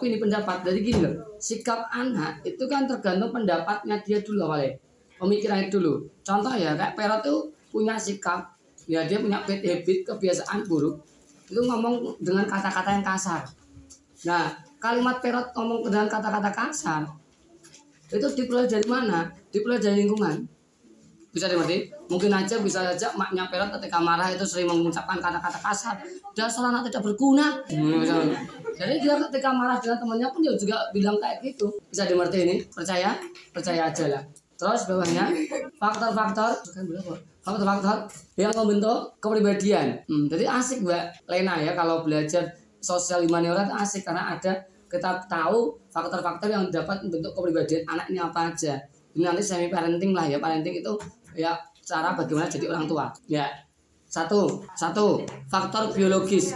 opini pendapat. Dari gini loh sikap anak itu kan tergantung pendapatnya dia dulu awalnya pemikirannya dulu. Contoh ya kayak Pero tuh punya sikap ya dia punya bad habit kebiasaan buruk itu ngomong dengan kata-kata yang kasar. Nah kalimat Perot ngomong dengan kata-kata kasar itu dipelajari mana? Dipelajari lingkungan bisa dimengerti? Mungkin aja bisa saja maknya Perot ketika marah itu sering mengucapkan kata-kata kasar. Dasar anak tidak berguna. Hmm, jadi dia ketika marah dengan temannya pun dia juga bilang kayak gitu. Bisa dimengerti ini? Percaya? Percaya aja lah. Terus bawahnya faktor-faktor faktor-faktor yang membentuk kepribadian. Hmm, jadi asik mbak Lena ya kalau belajar sosial humaniora itu asik. Karena ada kita tahu faktor-faktor yang dapat membentuk kepribadian anak ini apa aja. Ini nanti semi parenting lah ya. Parenting itu ya cara bagaimana jadi orang tua. Ya satu satu faktor biologis.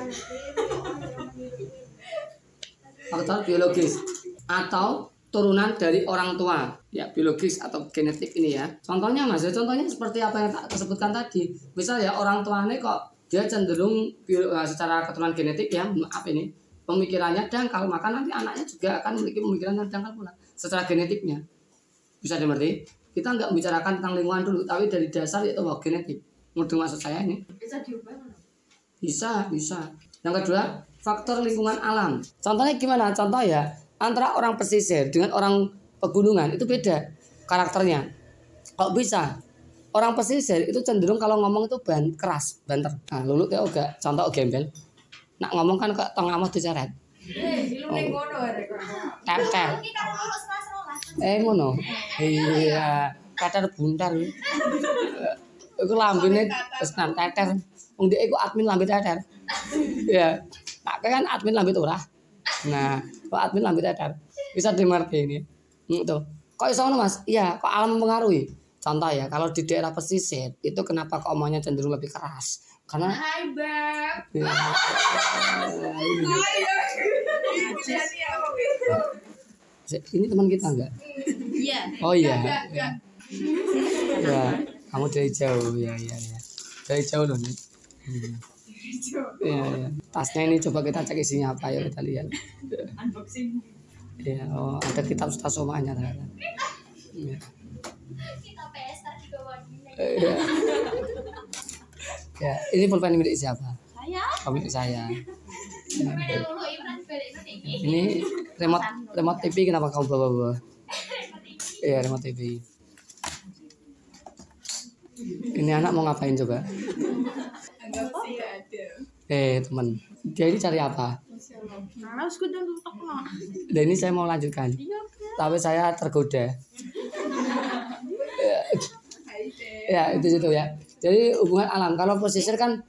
Faktor biologis atau turunan dari orang tua. Ya biologis atau genetik ini ya. Contohnya mas ya contohnya seperti apa yang tak sebutkan tadi. Misal ya orang tuanya kok dia cenderung eh, secara keturunan genetik ya maaf ini pemikirannya dangkal. Maka nanti anaknya juga akan memiliki pemikiran yang dangkal pula secara genetiknya. Bisa dimengerti kita nggak membicarakan tentang lingkungan dulu tapi dari dasar itu bahwa genetik. Menurut maksud saya ini. Bisa diubah bisa bisa. Yang kedua faktor lingkungan alam. Contohnya gimana? Contoh ya antara orang pesisir dengan orang pegunungan itu beda karakternya. Kok bisa orang pesisir itu cenderung kalau ngomong itu ban keras banter. Nah lulu kayak oga contoh gembel. Nak ngomong kan ke tengah mau diseret Eh, lu ning ngono arek kok. Eh ngono iya tetel buntar Iku lambene wis nang teter. Wong dhek iku admin lambe teter. Ya. Tak kan admin lambe ora. Nah, kok admin lambe teter. Bisa dimengerti ini. Hmm, tuh. Kok iso ngono Mas? Iya, kok alam mempengaruhi. Contoh ya, kalau di daerah pesisir itu kenapa kok omongnya cenderung lebih keras? Karena Hai, Beb. ya, ini teman kita enggak? Iya. Oh iya. Ya. ya, kamu dari jauh ya ya ya. Dari jauh loh nih. Hmm. Ya, ya. Tasnya ini coba kita cek isinya apa ya kita lihat. Unboxing. Ya, oh ada kitab stasomanya ternyata. Ya. Kita PS tadi bawa Ya. ya, ini pulpen milik siapa? Saya. Oh, milik saya. Ya. Ini remote remote TV kenapa kamu bawa-bawa? Iya, remote TV. Ini anak mau ngapain coba? Eh, teman. Dia ini cari apa? Dan ini saya mau lanjutkan. Tapi saya tergoda. Ya, itu situ ya. Jadi hubungan alam. Kalau pesisir kan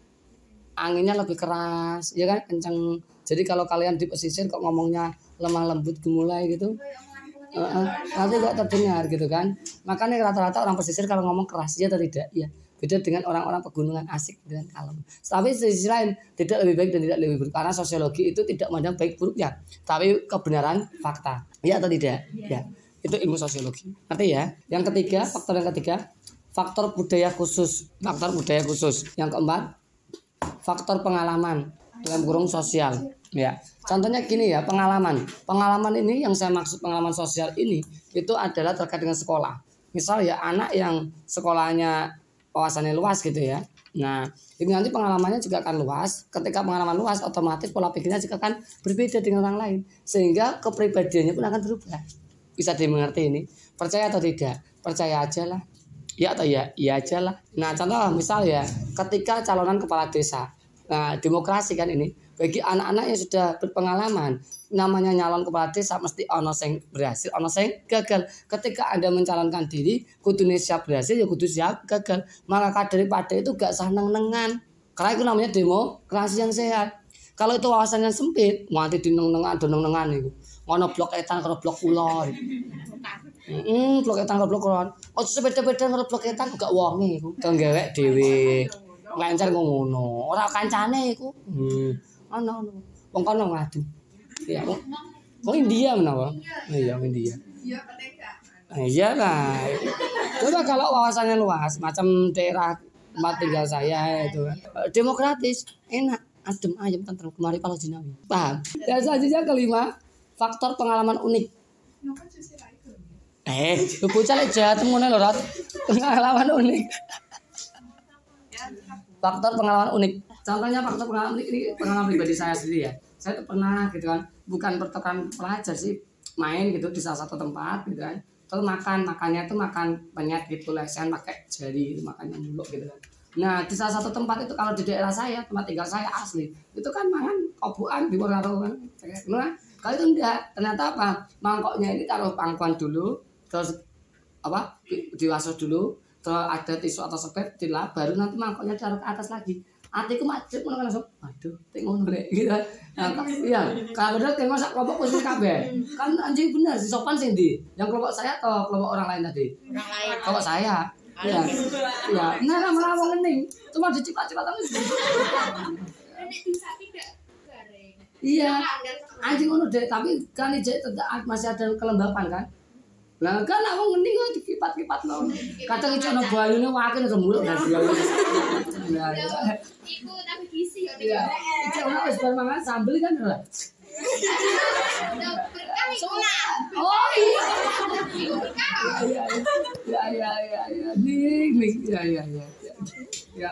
anginnya lebih keras, ya kan kenceng. Jadi kalau kalian di pesisir kok ngomongnya lemah lembut gemulai gitu, eh, eh, nanti gak terdengar gitu kan. Makanya rata-rata orang pesisir kalau ngomong keras ya atau tidak, ya. Beda dengan orang-orang pegunungan asik dengan kalem. Tapi sisi lain tidak lebih baik dan tidak lebih buruk karena sosiologi itu tidak memandang baik buruk ya, tapi kebenaran fakta. Ya atau tidak? Ya. Itu ilmu sosiologi. Ngerti ya? Yang ketiga, faktor yang ketiga, faktor budaya khusus. Faktor budaya khusus. Yang keempat, faktor pengalaman dalam kurung sosial. Ya. Contohnya gini ya, pengalaman. Pengalaman ini yang saya maksud pengalaman sosial ini itu adalah terkait dengan sekolah. Misal ya anak yang sekolahnya wawasannya luas gitu ya. Nah, ini nanti pengalamannya juga akan luas. Ketika pengalaman luas, otomatis pola pikirnya juga akan berbeda dengan orang lain. Sehingga kepribadiannya pun akan berubah. Bisa dimengerti ini. Percaya atau tidak? Percaya aja lah. Ya atau ya? Iya aja lah. Nah, contoh misal ya, ketika calonan kepala desa. Nah, demokrasi kan ini. Bagi anak-anak yang sudah berpengalaman, namanya nyalon kepala desa mesti ono sing berhasil, ono sing gagal. Ketika Anda mencalonkan diri, kudune siap berhasil ya kudu siap gagal. Maka daripada itu gak sah neng-nengan. Karena itu namanya demokrasi yang sehat. Kalau itu wawasan yang sempit, nganti di neng-nengan, do neng-nengan itu. Ngono blok etan karo blok kulon. Heeh, blok etan karo blok kulon. Oh sepeda-peda karo blok etan gak wonge iku. Gawek dhewe. Lancar ngono. Ora kancane iku. Hmm. Ono ono. Wong kono ngadu. Ya, wong India menawa. Iya, wong India. Iya? Nah, iya lah. Coba kalau wawasannya luas, macam daerah tempat tinggal saya itu kan. Eh, Demokratis, enak, adem ayam tentram kemari kalau jinawi. Paham? Dan selanjutnya kelima, faktor pengalaman unik. Eh, lu bocah lek jahat ngono lho, Rat. Pengalaman unik. Faktor pengalaman unik. Contohnya faktor pengalaman unik ini pengalaman pribadi saya sendiri ya. Saya tuh pernah gitu kan, bukan pertukaran pelajar sih, main gitu di salah satu tempat gitu kan. Terus makan, makannya tuh makan penyet gitu saya pakai jari gitu, makannya muluk gitu kan. Nah, di salah satu tempat itu kalau di daerah saya, tempat tinggal saya asli, itu kan mangan kobuan di Purwaro kan. Nah, kalau itu enggak, ternyata apa? Mangkoknya ini taruh pangkuan dulu, terus apa? Di, diwaso dulu, ada tisu atau sepet dilap, baru nanti mangkoknya taruh ke atas lagi. Atiku macet ngono kan langsung, aduh, tek ngono rek gitu. Nah, iya, kalau bener kayak masak kelompok posisi kabeh. Kan anjing bener si sopan sih ndi? Yang kelompok saya atau kelompok orang lain tadi? Orang lain. Kelompok saya. Iya. Iya, nah lah malah wong ngening. Cuma dicipat-cipat. Iya. Anjing ngono deh, tapi kan masih ada kelembapan kan. Lah kan aku ngening kok dikipat-kipat no. Kadang itu ono bayune wakil iso muluk dan dia. Iya. iya. Iku tapi gizi ya. Iya. Iki ono wis bar mangan sambel kan. Udah berkah iku. Oh iya. Iya iya iya iya iya. Ning ning iya iya iya. Ya.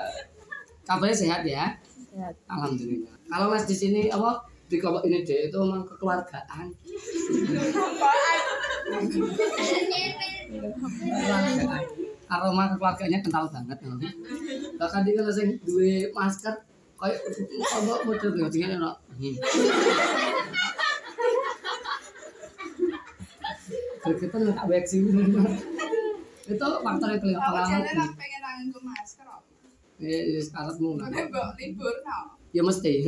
Kabarnya sehat ya? Sehat. Alhamdulillah. Kalau Mas di sini apa di kelompok ini deh itu memang kekeluargaan. Aroma kekeluarganya kental banget. loh. Bahkan dia kalau sing duwe masker kayak apa model ya dia ono. Kita nggak waxing. Itu faktor yang kelihatan Aku jane ra pengalaman. pengen nganggo masker. Ya, ya sekarangmu Nek mbok libur no. Ya mesti.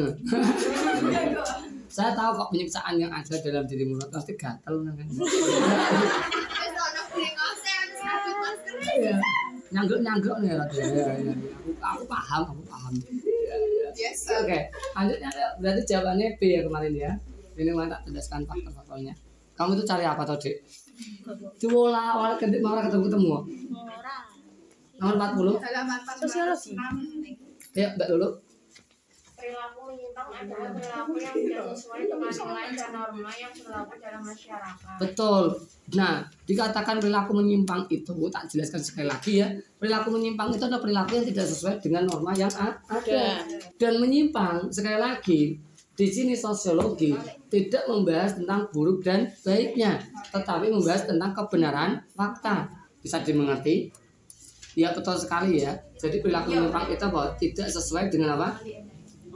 Saya tahu kok penyiksaan yang ada dalam dirimu pasti gatel kan. Iya. Nyangguk-nyangguk nih Rat. Ya, ya, ya. Aku, aku paham, aku paham. Iya, iya. Yes. Oke, lanjutnya berarti jawabannya B ya kemarin ya. Ini mau tak jelaskan faktor-faktornya. Kamu itu cari apa tau, Dik? Diolah, awal kedip malah ketemu-ketemu. Ora. Nomor 40. Halaman Sosiologi. 46. Ya, Mbak dulu. Perilaku menyimpang adalah perilaku yang tidak sesuai dengan nilai dan norma yang berlaku dalam masyarakat. Betul. Nah, dikatakan perilaku menyimpang itu, tak jelaskan sekali lagi ya. Perilaku menyimpang itu adalah perilaku yang tidak sesuai dengan norma yang ada. Dan menyimpang, sekali lagi, di sini sosiologi tidak membahas tentang buruk dan baiknya, tetapi membahas tentang kebenaran fakta. Bisa dimengerti? Ya betul sekali ya. Jadi perilaku menyimpang itu bahwa tidak sesuai dengan apa?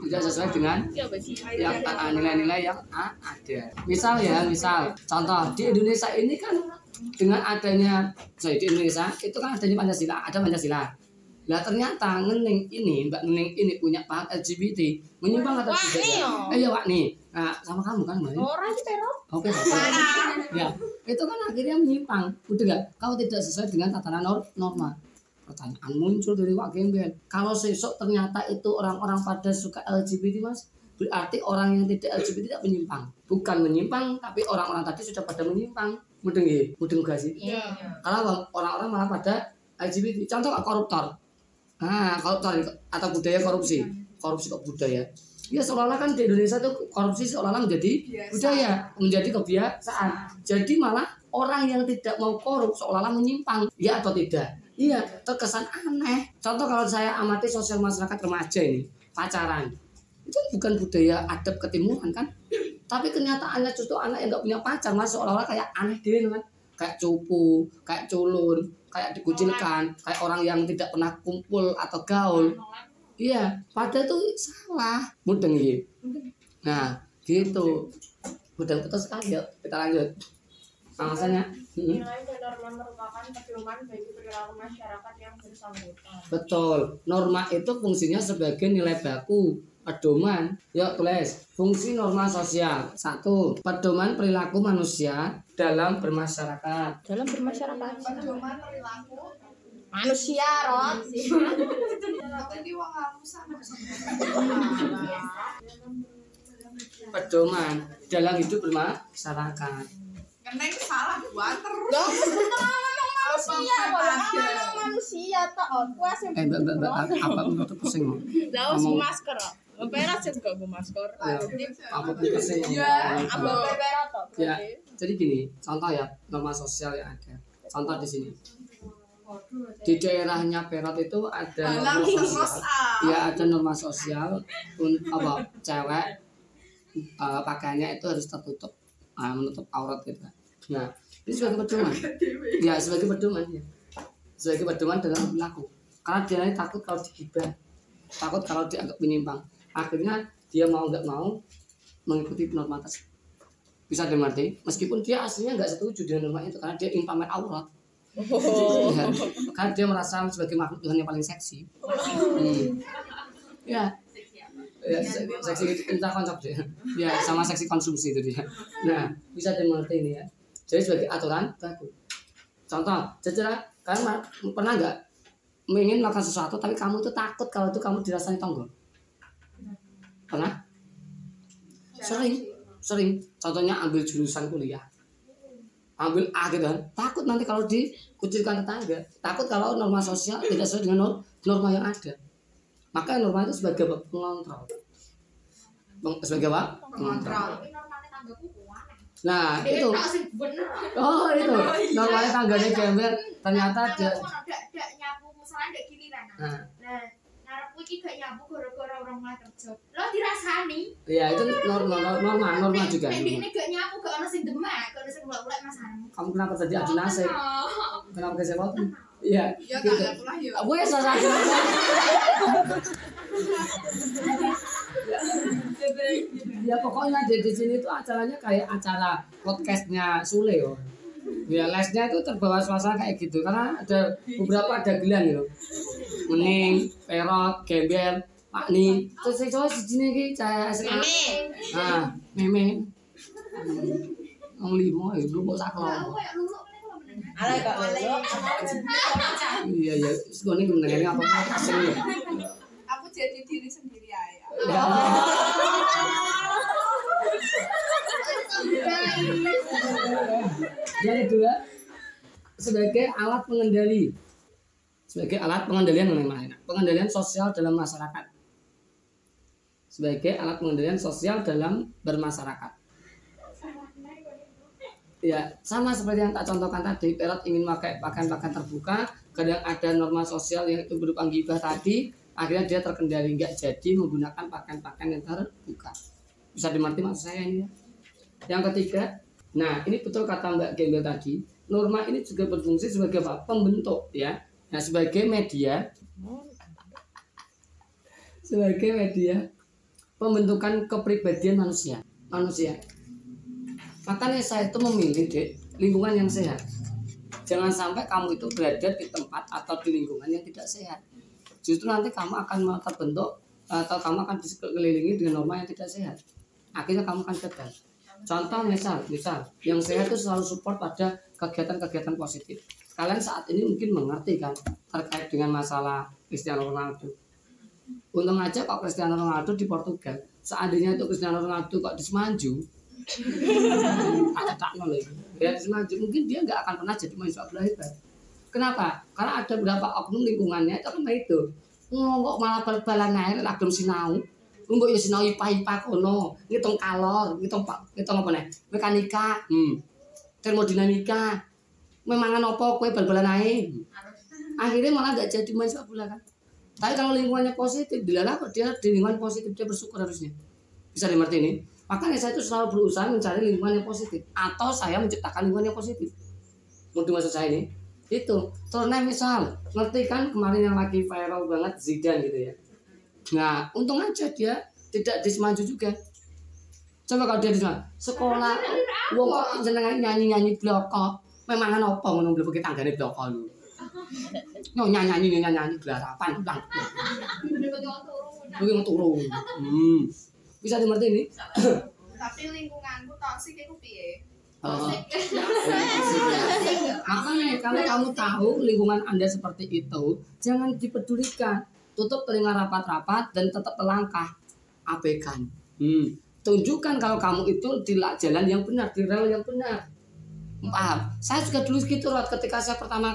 Tidak sesuai dengan yang nilai-nilai yang uh, ada. Misal ya, misal contoh di Indonesia ini kan dengan adanya sorry, di Indonesia itu kan adanya Pancasila, ada Pancasila. Lah ternyata ngening ini, Mbak Ngening ini punya paham LGBT, menyimpang atau tidak? Eh ya Wak nih. Nah, sama kamu kan, Mbak? Orang pero. Oke, oke. Ya, itu kan akhirnya menyimpang. Udah gak? Kau tidak sesuai dengan tatanan nor- norma. Pertanyaan muncul dari Wak Gembel. Kalau sesok ternyata itu orang-orang pada suka LGBT, Mas, berarti orang yang tidak LGBT tidak menyimpang. Bukan menyimpang, tapi orang-orang tadi sudah pada menyimpang. Mudeng ya? Mudeng gak sih? Iya. Bang, orang-orang malah pada LGBT. Contoh koruptor. Nah, koruptor atau budaya korupsi. Korupsi kok budaya. Ya seolah-olah kan di Indonesia tuh korupsi seolah-olah menjadi Biasa. budaya, menjadi kebiasaan. Jadi malah orang yang tidak mau korup seolah-olah menyimpang. Ya atau tidak? Iya, terkesan aneh. Contoh kalau saya amati sosial masyarakat remaja ini, pacaran. Itu bukan budaya adab ketimuran kan? Tapi kenyataannya justru anak yang nggak punya pacar malah seolah-olah kayak aneh deh kan? Kayak cupu, kayak culun, kayak dikucilkan, kayak orang yang tidak pernah kumpul atau gaul. Iya, padahal itu salah. Mudeng ya. Nah, gitu. Mudeng betul sekali yuk. Kita lanjut. Alasannya, Nilai dan norma merupakan pedoman bagi perilaku masyarakat yang bersangkutan. betul. Norma itu fungsinya sebagai nilai baku, pedoman. Yuk tulis. Fungsi norma sosial. Satu, pedoman perilaku manusia dalam bermasyarakat. Dalam bermasyarakat. Pedoman perilaku. Manusia, Rot. Jadi wong aku sama Pedoman dalam hidup bermasyarakat. Karena itu salah buat terus. Manusia, Apa manusia toh. Eh, mbak, mbak, mbak, apa menurut pusing? Ngomong. masker. Rot. Perak sih juga gue maskor. Ya, apa sih Iya. Apa perak toh? Ya, jadi gini, contoh ya norma sosial yang ada. Contoh di sini. Di daerahnya Perot itu ada norma sosial. ah. Ya ada norma sosial untuk apa cewek eh, pakaiannya itu harus tertutup, ah, menutup aurat gitu. Nah, ini sebagai pedoman. Ya sebagai pedoman ya. Sebagai pedoman dalam berlaku. Karena dia ini takut kalau digibah, takut kalau dianggap menyimpang. Akhirnya dia mau nggak mau mengikuti norma tersebut bisa dimengerti meskipun dia aslinya nggak setuju dengan norma itu karena dia ingin pamer aurat Oh. Ya, karena dia merasa sebagai makhluk Tuhan yang paling seksi Hmm. ya ya se- seksi entah konsep dia ya sama seksi konsumsi itu dia. Nah bisa dimengerti ini ya. Jadi sebagai aturan baku contoh secara kalian pernah nggak ingin melakukan sesuatu tapi kamu itu takut kalau itu kamu dirasani tonggol? Pernah? Sering sering. Contohnya ambil jurusan kuliah. Ambil A gitu kan. Takut nanti kalau dikucilkan tetangga. Takut kalau norma sosial tidak sesuai dengan nor- norma yang ada maka norma itu sebagai pengontrol. Peng- sebagai apa? pengontrol. Nah itu. oh itu. Normalnya tangganya gembel ternyata dia nah, Nah, iki gak gara-gara orang mulai kerja. Lo dirasani. ya itu norma norma norma juga ini gak nyapu gak ono sing demek, gak ono sing ulek-ulek masalah. kamu kenapa tadi adu nasib kenapa ke siapa iya. Ya gitu tangga pula ya. gue salah satu. Ya pokoknya di, di sini tuh acaranya kayak acara podcastnya Sule yo ya lesnya itu terbawa suasana kayak gitu karena ada beberapa dagelan gitu mening perot gembel makni terus saya coba di sini ki saya SMA ah meme Wong limo ya lu kok sak Aku kelompok. kayak luluk kan kalau menengah. Ala. Iya iya, sekolah ini mendengarnya apa apa ya. Aku jadi diri sendiri aja. Ya. Yang kedua sebagai alat pengendali. Sebagai alat pengendalian mengenai pengendalian sosial dalam masyarakat. Sebagai alat pengendalian sosial dalam bermasyarakat. Ya sama seperti yang tak contohkan tadi Perot ingin pakai pakaian-pakaian terbuka kadang ada norma sosial yang itu berupa gibah tadi akhirnya dia terkendali nggak jadi menggunakan pakaian-pakaian yang terbuka. Bisa dimengerti maksud saya ini ya yang ketiga nah ini betul kata Mbak Gembel tadi norma ini juga berfungsi sebagai apa? Pembentuk ya. Nah sebagai media sebagai media pembentukan kepribadian manusia manusia. Makanya saya itu memilih dek lingkungan yang sehat. Jangan sampai kamu itu berada di tempat atau di lingkungan yang tidak sehat. Justru nanti kamu akan terbentuk atau kamu akan dikelilingi dengan norma yang tidak sehat. Akhirnya kamu akan gagal contoh misal misal yang sehat itu selalu support pada kegiatan-kegiatan positif. Kalian saat ini mungkin mengerti kan terkait dengan masalah Cristiano Ronaldo. Untung aja kok Cristiano Ronaldo di Portugal. Seandainya itu Cristiano Ronaldo kok di Semanju. Tak tak lagi. Ya di Semanju mungkin dia nggak akan pernah jadi bola hebat. Kenapa? Karena ada beberapa oknum lingkungannya itu kan itu. Ngomong malah bal-balan air lagem sinau mbok ya sinau IPA-IPA kono ngitung kalor ngitung pak ngitung apa nih mekanika. Hmm. Termodinamika. Memangan apa kue bal-balan air akhirnya malah nggak jadi mahasiswa bola kan? Tapi kalau lingkungannya positif dilalah kok dia di lingkungan positif dia bersyukur harusnya. Bisa dimengerti ini? Makanya saya itu selalu berusaha mencari lingkungan yang positif atau saya menciptakan lingkungan yang positif. Untuk maksud saya ini? Itu. Karena misal ngerti kan kemarin yang lagi viral banget Zidane gitu ya nah untung aja dia tidak di Semanju juga coba kalau dia di Semanju sekolah wong kok jenengan nyanyi nyanyi bloko memang kan apa ngono kita tanggane bloko lu Yo nyanyi nyanyi nyanyi gelarapan ulang Mungkin turun. Hmm. Bisa dimengerti ini? Tapi lingkunganku toksik itu piye? Oh. Makanya kalau kamu tahu lingkungan Anda seperti itu, jangan dipedulikan. Tutup telinga rapat-rapat dan tetap melangkah. Abaikan. Hmm. Tunjukkan kalau kamu itu di la- jalan yang benar, di rel yang benar. Paham? Saya juga dulu gitu Rod, ketika saya pertama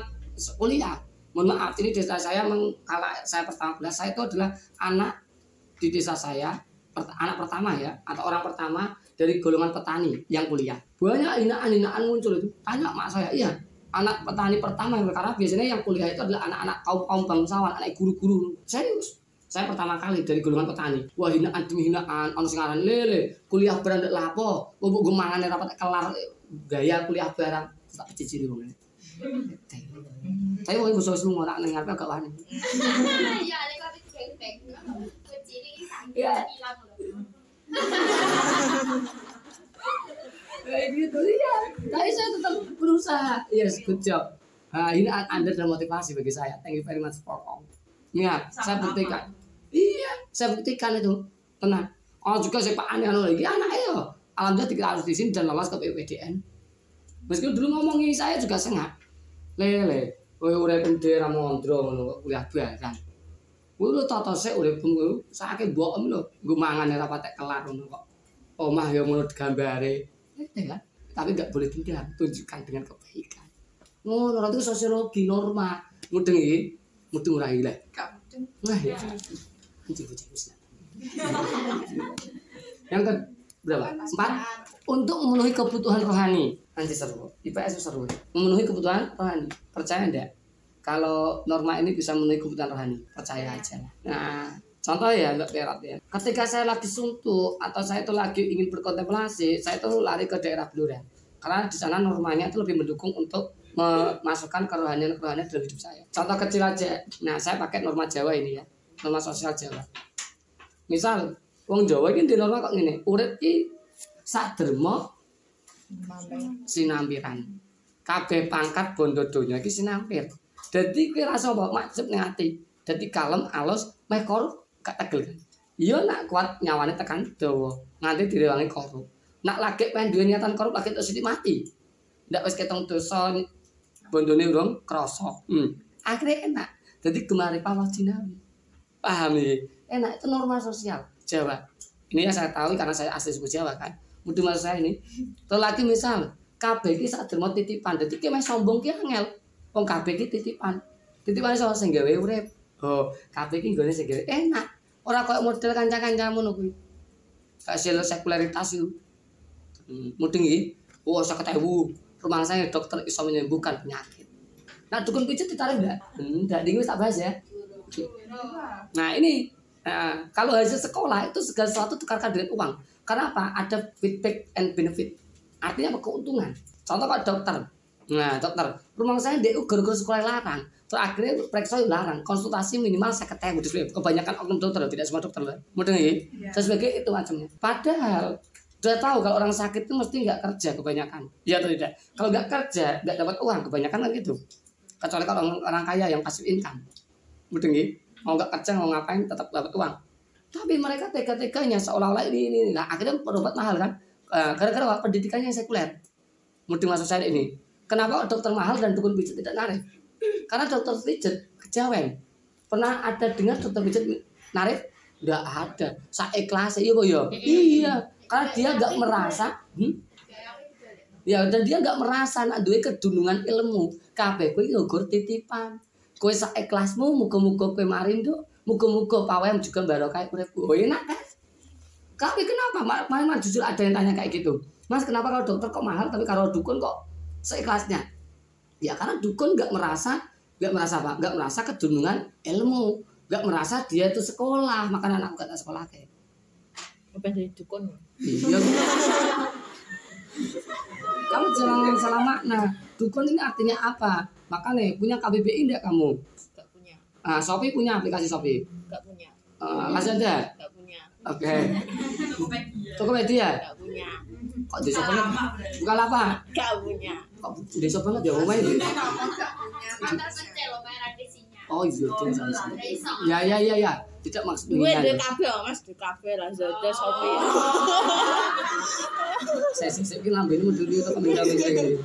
kuliah. Mohon maaf, ini desa saya kalau saya pertama kuliah, saya itu adalah anak di desa saya anak pertama ya atau orang pertama dari golongan petani yang kuliah banyak hinaan-hinaan muncul itu tanya mak saya iya anak petani pertama yang karena biasanya yang kuliah itu adalah anak-anak kaum kaum bangsawan anak guru-guru. Serius saya pertama kali dari golongan petani. Wah hinaan demi hinaan ono sing aran lele kuliah barang ndak lapo mbok gue mangan rapat kelar gaya kuliah barang. Tak cicili wong ini. Saya mau bos lu ngorak ning ngarepe agak wani. Ya, lek Iya. hilang loh. kayak gitu ya tapi saya tetap berusaha. Yes good job. Nah, ini an- anda adalah motivasi bagi saya. Thank you very much for all. Ya saya buktikan. Iya. Saya buktikan itu. Tenang. Oh juga saya pak aneh lagi anak ayo. Alhamdulillah tidak harus di sini dan lolos ke PPDN meskipun dulu ngomongin saya juga sengak. Lele kowe urip bendera mondro ngono kuliah barang. Kuwi lu tata sik urip kuwi sakit bokem lho. Nggo mangan ora patek kelar ngono kok. Omah ya ngono gambare Kan? Tapi nggak boleh dendam, tunjukkan dengan kebaikan. Ngono, orang itu sosiologi norma. Mudeng iki, mudeng ora ilang. Nah, ya. Anjing Islam. Yang ke berapa? Empat. Untuk memenuhi kebutuhan rohani. Anjir seru. IPS seru. Memenuhi kebutuhan rohani. Percaya enggak? Kalau norma ini bisa memenuhi kebutuhan rohani, percaya aja lah. Nah, contoh ya Mbak Perat ya. Ketika saya lagi suntuk atau saya itu lagi ingin berkontemplasi, saya itu lari ke daerah Blora. Karena di sana normanya itu lebih mendukung untuk memasukkan kerohanian-kerohanian dalam hidup saya. Contoh kecil aja. Nah, saya pakai norma Jawa ini ya. Norma sosial Jawa. Misal, wong Jawa ini di norma kok ngene, urip iki saderma sinampiran. Kabeh pangkat bondo donya iki sinampir. Dadi kowe rasa apa maksud ning ati. Kalem alus meh gak tegel kan. Iya nak kuat nyawane tekan dawa nganti direwangi korup. Nak lagi pengen duwe niatan korup lagi terus mati. Ndak wis ketong dosa bondone urung krasa. Hmm. Akhirnya enak. Jadi gemari pawah jinawi. Paham ya? Enak itu norma sosial Jawa. Ini yang saya tahu karena saya asli suku Jawa kan. Mudah maksud saya ini. Terus lagi misal kabeh iki sak dermo titipan. Dadi ki sombong ki angel. Wong kabeh iki titipan. Titipan iso sing gawe urip. Oh, kabeh iki nggone sing gawe enak. Ora koyo model kanca-kancamu ngono kuwi. Hasil sekularitas itu. Hmm, mudeng iki. Oh, 50.000. Rumah saya dokter iso menyembuhkan penyakit. Nah, dukun pijat ditarik enggak? Hmm, enggak, ini wis tak bahas ya. Nah, ini nah, kalau hasil sekolah itu segala sesuatu tukarkan dengan uang. Karena apa? Ada feedback and benefit. Artinya apa? Keuntungan. Contoh kalau dokter. Nah, dokter, rumah saya DU gara-gara sekolah larang. Terus akhirnya periksa larang, konsultasi minimal saya ketemu di. Kebanyakan oknum dokter, tidak semua dokter. Mudah nih, dan sebagai itu macamnya. Padahal udah tahu kalau orang sakit itu mesti nggak kerja kebanyakan. Iya atau tidak? Kalau nggak kerja, nggak dapat uang kebanyakan kan gitu. Kecuali kalau orang, orang kaya yang pasif income. Mudah nih, mau nggak kerja mau ngapain tetap dapat uang. Tapi mereka tega-teganya seolah-olah ini, ini, ini. Nah, akhirnya berobat mahal kan? Eh, Gara-gara pendidikannya sekuler. Mudah maksud saya ini. Kenapa dokter mahal dan dukun pijat tidak narik? Karena dokter pijat kejawen. Pernah ada dengar dokter pijat narik? Nggak ada. Saya ikhlas iya boh ya. Iya. Karena dia nggak merasa. Hmm? Ya dan dia nggak merasa nak duwe kedunungan ilmu. Kabeh kuwi nggur titipan. Kowe sak ikhlasmu muga-muga kowe marindo, muga-muga pawem juga barokah uripku. Oh enak kan? Tapi kenapa? Ma- ma- ma- jujur ada yang tanya kayak gitu. Mas kenapa kalau dokter kok mahal tapi kalau dukun kok seikhlasnya? Ya karena dukun nggak merasa nggak merasa apa? Nggak merasa kedunungan ilmu, nggak merasa dia itu sekolah, makanya anak gak sekolah kayak. Apa jadi dukun? Iya. kamu jangan salah makna. Dukun ini artinya apa? Makanya punya KBBI enggak kamu? Gak punya. Ah, Shopee punya aplikasi Shopee. Gak punya. Ah, masih ada? Gak punya. Oke. Tokopedia. Gak punya. Kok desa banget? Bukan apa? Gak punya. Desa banget ya ini? Merah desinya. Oh iya. Ya ya ya ya. Tidak maksud Gue di menghina. kafe mas di kafe Lazada Shopee. Saya sih saya bilang ini mau dulu itu kami kami ini.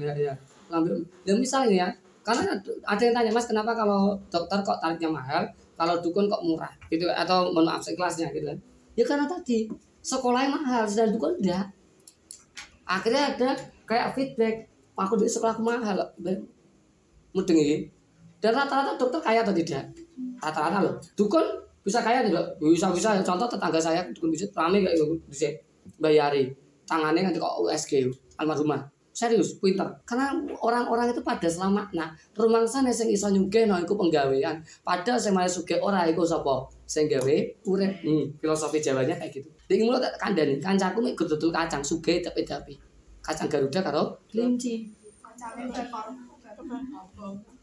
Ya ya. Lambe. Dan misalnya ya, karena ada yang tanya mas kenapa kalau dokter kok tarifnya mahal, kalau dukun kok murah gitu atau mohon maaf kelasnya gitu kan? Ya karena tadi sekolahnya mahal sedang dukun enggak. Akhirnya ada kayak feedback, aku di sekolahku mahal, mudeng ini. Dan rata-rata dokter kaya atau tidak? Rata-rata loh. Dukun bisa kaya tidak bisa bisa contoh tetangga saya dukun wujud rame kayak gitu bisa bayari tangannya nanti kok USG almarhumah. Serius pinter. Karena orang-orang itu pada selama nah rumah sana sing iso nyugeno iku penggawean. Padahal sing malah suge ora iku sapa? Sing gawe urip. Hmm, filosofi Jawanya kayak gitu. Iki mulo tak kandhani kancaku mek dodol kacang suge tapi-tapi kacang Garuda karo kelinci.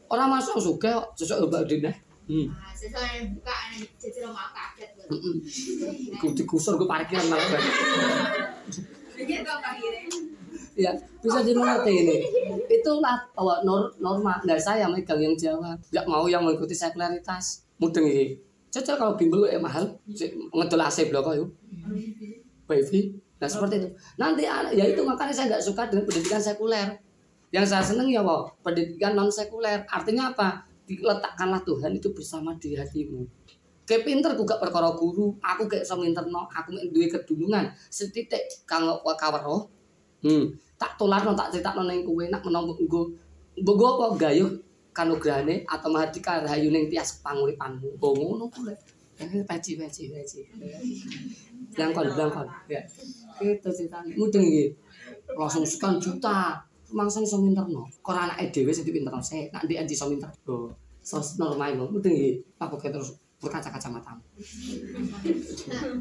Orang masuk suge kok sesuk Mbak Dina hmm. Nah, sesuai yang buka jadi lo mau kaget gue. Digusur parkiran malah ya bisa dimengerti ini. Itulah bahwa nor norma. Nah saya megang yang Jawa. Nggak mau yang mengikuti sekularitas. Mudeng ini cocok kalau bimbel eh mahal. Ngedol AC blok yuk wifi nah seperti itu. Nanti ya itu makanya saya nggak suka dengan pendidikan sekuler. Yang saya seneng ya wow pendidikan non sekuler artinya apa? Diletakkanlah Tuhan itu bersama di hatimu. Kayak pinter gue gak perkara guru. Aku kayak so minterno aku mek duwe kedulungan. Setitik kanggo kawero hmm. Tak tularno tak critakno ning kowe nak menawa nggo nggo apa? Gayuh kanugrahane atau mahardika rahayu ning tias panguripanmu. Oh ngono kuwi eh peci peci peci blangkon blangkon. Ya. Itu ceritanya. Mudeng iki. Langsung sekian juta. Mangsa iso minterno. Kok anake dhewe sing dipinterno sik nak ndek iso minter. Oh. Sos normal lho. Mudeng iki. Aku kayak terus berkaca-kaca matamu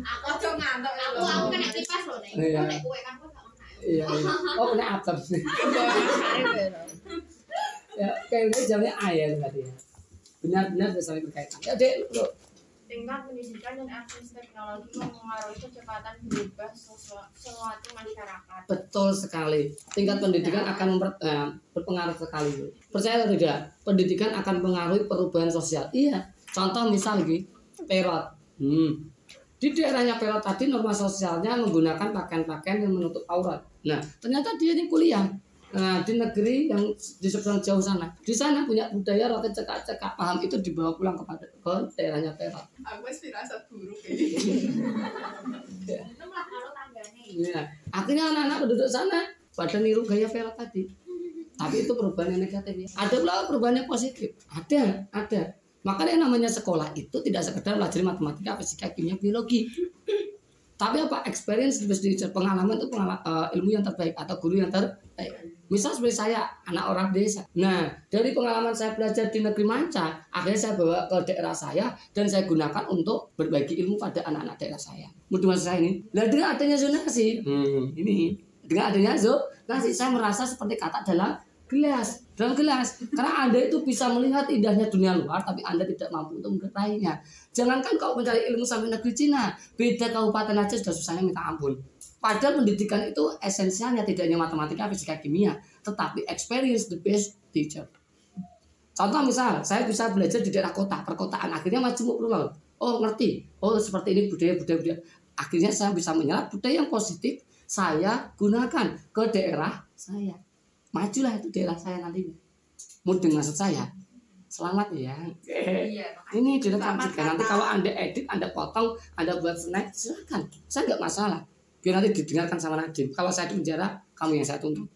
Aku Ojo ngantuk. Aku lho. aku kena kipas loh nih. Iya. Nek kowe kan ono. iya oh kena atap sih ya kayaknya jamnya ayah berarti ya. Benar-benar bisa berkaitan ya dek Tingkat pendidikan dan akses teknologi mempengaruhi kecepatan berubah suatu masyarakat. betul sekali. Tingkat pendidikan akan memper- eh, berpengaruh sekali. Bu. percaya atau tidak pendidikan akan mempengaruhi perubahan sosial. Iya. Contoh misal lagi perot. Hmm. di daerahnya perot tadi norma sosialnya menggunakan pakaian-pakaian yang menutup aurat. Nah ternyata dia ini kuliah Nah, di negeri yang di seberang jauh sana, di sana punya budaya roket cekak-cekak paham itu dibawa pulang kepada ke daerahnya Perot. Aku firasat buruk ya. Itu malah kalau tanggane. Ya, akhirnya anak-anak penduduk sana pada niru gaya Perot tadi. Tapi itu perubahan yang negatif ya. Ada pula perubahan yang positif. Ada, ada. Makanya yang namanya sekolah itu tidak sekedar belajar matematika, fisika, kimia, biologi. Tapi apa experience pengalaman itu pengalaman, ilmu yang terbaik atau guru yang terbaik. Misal seperti saya, anak orang desa. Nah, dari pengalaman saya belajar di negeri manca, akhirnya saya bawa ke daerah saya dan saya gunakan untuk berbagi ilmu pada anak-anak daerah saya. Mudah saya ini. Nah, dengan adanya zonasi, hmm, ini dengan adanya zonasi, saya merasa seperti kata dalam gelas, dalam gelas. Karena Anda itu bisa melihat indahnya dunia luar, tapi Anda tidak mampu untuk mengetahuinya. Jangankan kau mencari ilmu sampai negeri Cina, beda kabupaten aja sudah susahnya minta ampun. Padahal pendidikan itu esensialnya tidak hanya matematika, fisika, kimia, tetapi experience the best teacher. Contoh misal, saya bisa belajar di daerah kota, perkotaan, akhirnya majemuk rumah. Oh ngerti, oh seperti ini budaya, budaya, budaya. Akhirnya saya bisa menyerap budaya yang positif, saya gunakan ke daerah saya. Majulah itu daerah saya nantinya. Mudeng maksud saya. Selamat ya. Iya. Ini direkam juga. Nanti kalau anda edit, anda potong, anda buat snack, silakan. Saya nggak masalah. Biar nanti didengarkan sama Nadim. Kalau saya di penjara, kamu yang saya tuntut.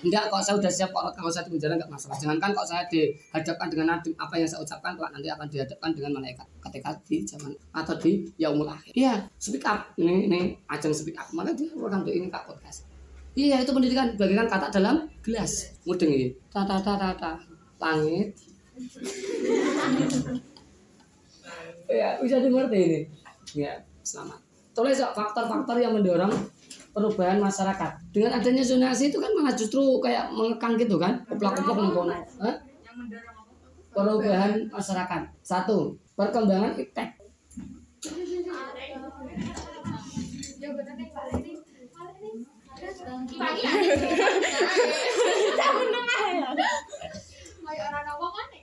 Enggak, kok saya udah siap kalau saya di penjara enggak masalah. Jangankan kok saya dihadapkan dengan Nadim, apa yang saya ucapkan kelak nanti akan dihadapkan dengan malaikat ketika di zaman atau di yaumul akhir. Iya, speak up. Ini ini ajang speak up. Maka dia program ini kak podcast. Iya, itu pendidikan bagikan kata dalam gelas. Mudeng ini. Tata tata tata. Langit. ya, bisa dimengerti ini. Ya, selamat. Tulis faktor-faktor yang mendorong perubahan masyarakat. Dengan adanya zonasi itu kan malah justru kayak mengekang gitu kan. Hah? Yang mendorong apa? Perubahan masyarakat. Satu, perkembangan iptek. Kayak orang kan ngene.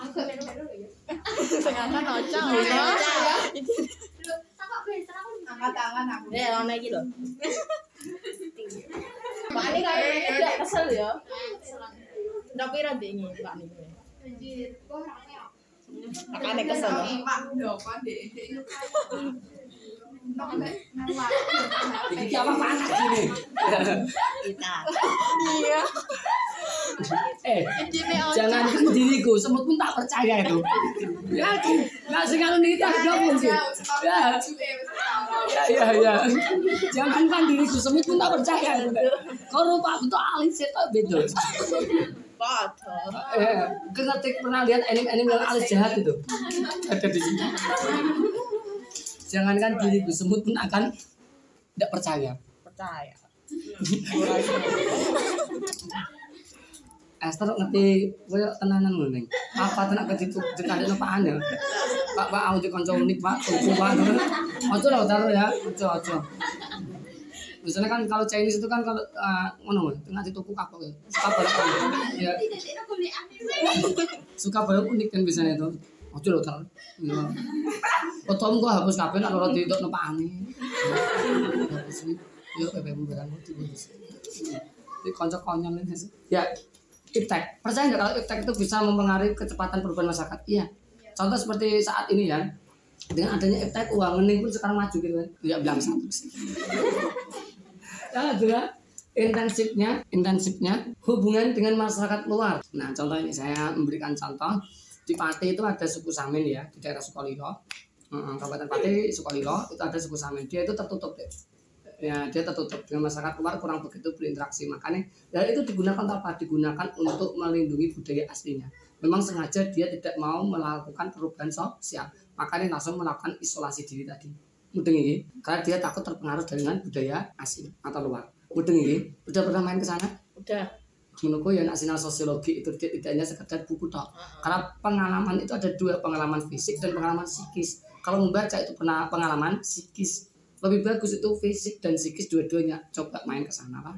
Aku melu-melu ya. Aku Angkat tangan aku. Eh. Pak ini gak kesel ya. Tapi rada ini Pak ini. Anjir, kok rame ya? Kesel. Pak. Iki apa panas ini? Kita. Eh, Intine ojo. jangan kan diriku, semut pun tak percaya itu. Yakin, nggak sekarang ada pun sih. Ya, ya, ya. Jangan kan diriku, semut pun tak percaya. Kau rupa itu alis itu beda. Padha. Eh, kengetik pernah lihat anime-anime yang alis jahat itu? Ada di sini. Jangankan diriku, semut pun akan tidak percaya. Percaya. Esther ngerti koyo tenanan ngono ning. Apa tenak keditu dikandekno Pak Ane. Pak Pak aku dikonco unik Pak, tuku Pak. Ojo lah taruh ya, ojo ojo. Misalnya kan kalau Chinese itu kan kalau eh, ngono tengah dituku kapok ya. Suka barang ya. Suka barang unik kan biasanya itu. Ojo lo taruh. Ya. Fotomu kok hapus kabeh nek ora ditokno Pak Ane. Hapus ini. Ya pepe konco konyol ini sih. Ya, iptek. Percaya nggak kalau iptek itu bisa mempengaruhi kecepatan perubahan masyarakat? Iya. Contoh seperti saat ini ya, dengan adanya iptek uang ngening pun sekarang maju gitu kan. Tidak bilang satu sih. Ya, adalah intensifnya, intensifnya hubungan dengan masyarakat luar. Nah, contoh ini saya memberikan contoh di Pati itu ada suku Samin ya di daerah Sukolilo. Heeh, Kabupaten Pati, Sukolilo itu ada suku Samin. Dia itu tertutup deh. Ya, dia tertutup dengan masyarakat luar kurang begitu berinteraksi. Makanya dan itu digunakan apa? Digunakan untuk melindungi budaya aslinya. Memang sengaja dia tidak mau melakukan perubahan sosial. Makanya langsung melakukan isolasi diri tadi. Mudeng ini, karena dia takut terpengaruh dengan budaya asing atau luar. Mudeng ini, udah pernah main ke sana? Udah. Menurutku ya nak sosiologi itu tidak hanya sekedar buku tok. Karena pengalaman itu ada dua, pengalaman fisik dan pengalaman psikis. Kalau membaca itu pernah pengalaman psikis. Lebih bagus itu fisik dan psikis dua-duanya. Coba main ke sana, Pak.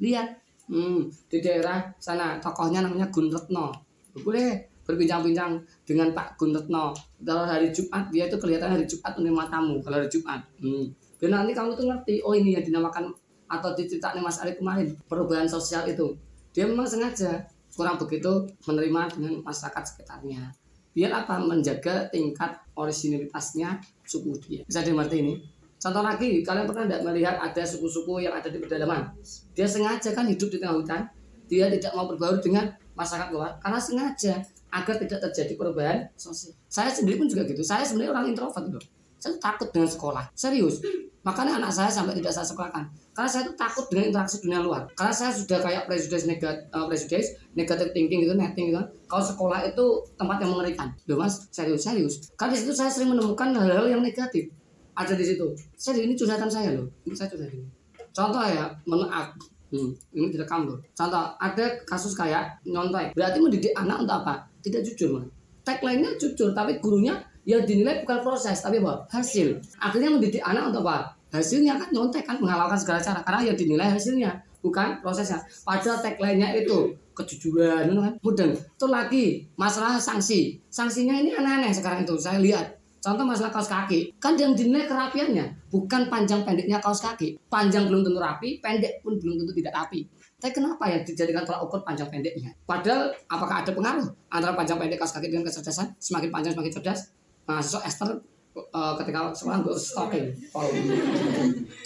Lihat. Hmm, di daerah sana tokohnya namanya Gun Retno. Boleh berbincang-bincang dengan Pak Gun Retno. Kalau hari Jumat dia itu kelihatan hari Jumat menerima tamu kalau hari Jumat. Hmm. Dan nanti kamu tuh ngerti, oh ini yang dinamakan atau diceritakan Mas Ari kemarin perubahan sosial itu dia memang sengaja kurang begitu menerima dengan masyarakat sekitarnya. Biar apa? Menjaga tingkat originalitasnya suku dia. Bisa dimengerti ini? Contoh lagi kalian pernah tidak melihat ada suku-suku yang ada di pedalaman? Dia sengaja kan hidup di tengah hutan dia tidak mau berbaur dengan masyarakat luar karena sengaja agar tidak terjadi perubahan sosial. Saya sendiri pun juga gitu. Saya sebenarnya orang introvert loh. Saya takut dengan sekolah. Serius. Makanya anak saya sampai tidak saya sekolahkan karena saya tuh takut dengan interaksi dunia luar. Karena saya sudah kayak prejudice negatif prejudice negative thinking gitu netting gitu. Kalau sekolah itu tempat yang mengerikan. Loh mas serius serius karena di situ saya sering menemukan hal-hal yang negatif. Ada di situ. Saya ini curhatan saya loh. Ini saya curhat ini. Contoh ya maaf hmm, ini direkam loh. Contoh ada kasus kayak nyontek. Berarti mendidik anak untuk apa? Tidak jujur mas. Tagline-nya jujur tapi gurunya yang dinilai bukan proses tapi apa? Hasil. Akhirnya mendidik anak untuk apa hasilnya kan nyontek kan menghalalkan segala cara. Karena yang dinilai hasilnya bukan prosesnya. Padahal tagline-nya itu kejujuran kan? Mudeng itu lagi masalah sanksi. Sanksinya ini aneh-aneh sekarang itu saya lihat. Contoh masalah kaos kaki. Kan yang dinilai kerapiannya bukan panjang pendeknya kaos kaki. Panjang belum tentu rapi pendek pun belum tentu tidak rapi. Tapi kenapa ya dijadikan tolak ukur panjang pendeknya? Padahal apakah ada pengaruh antara panjang pendek kaos kaki dengan kecerdasan? Semakin panjang semakin cerdas? Mahasiswa Esther eh, ketika sekolah gue stalking kalau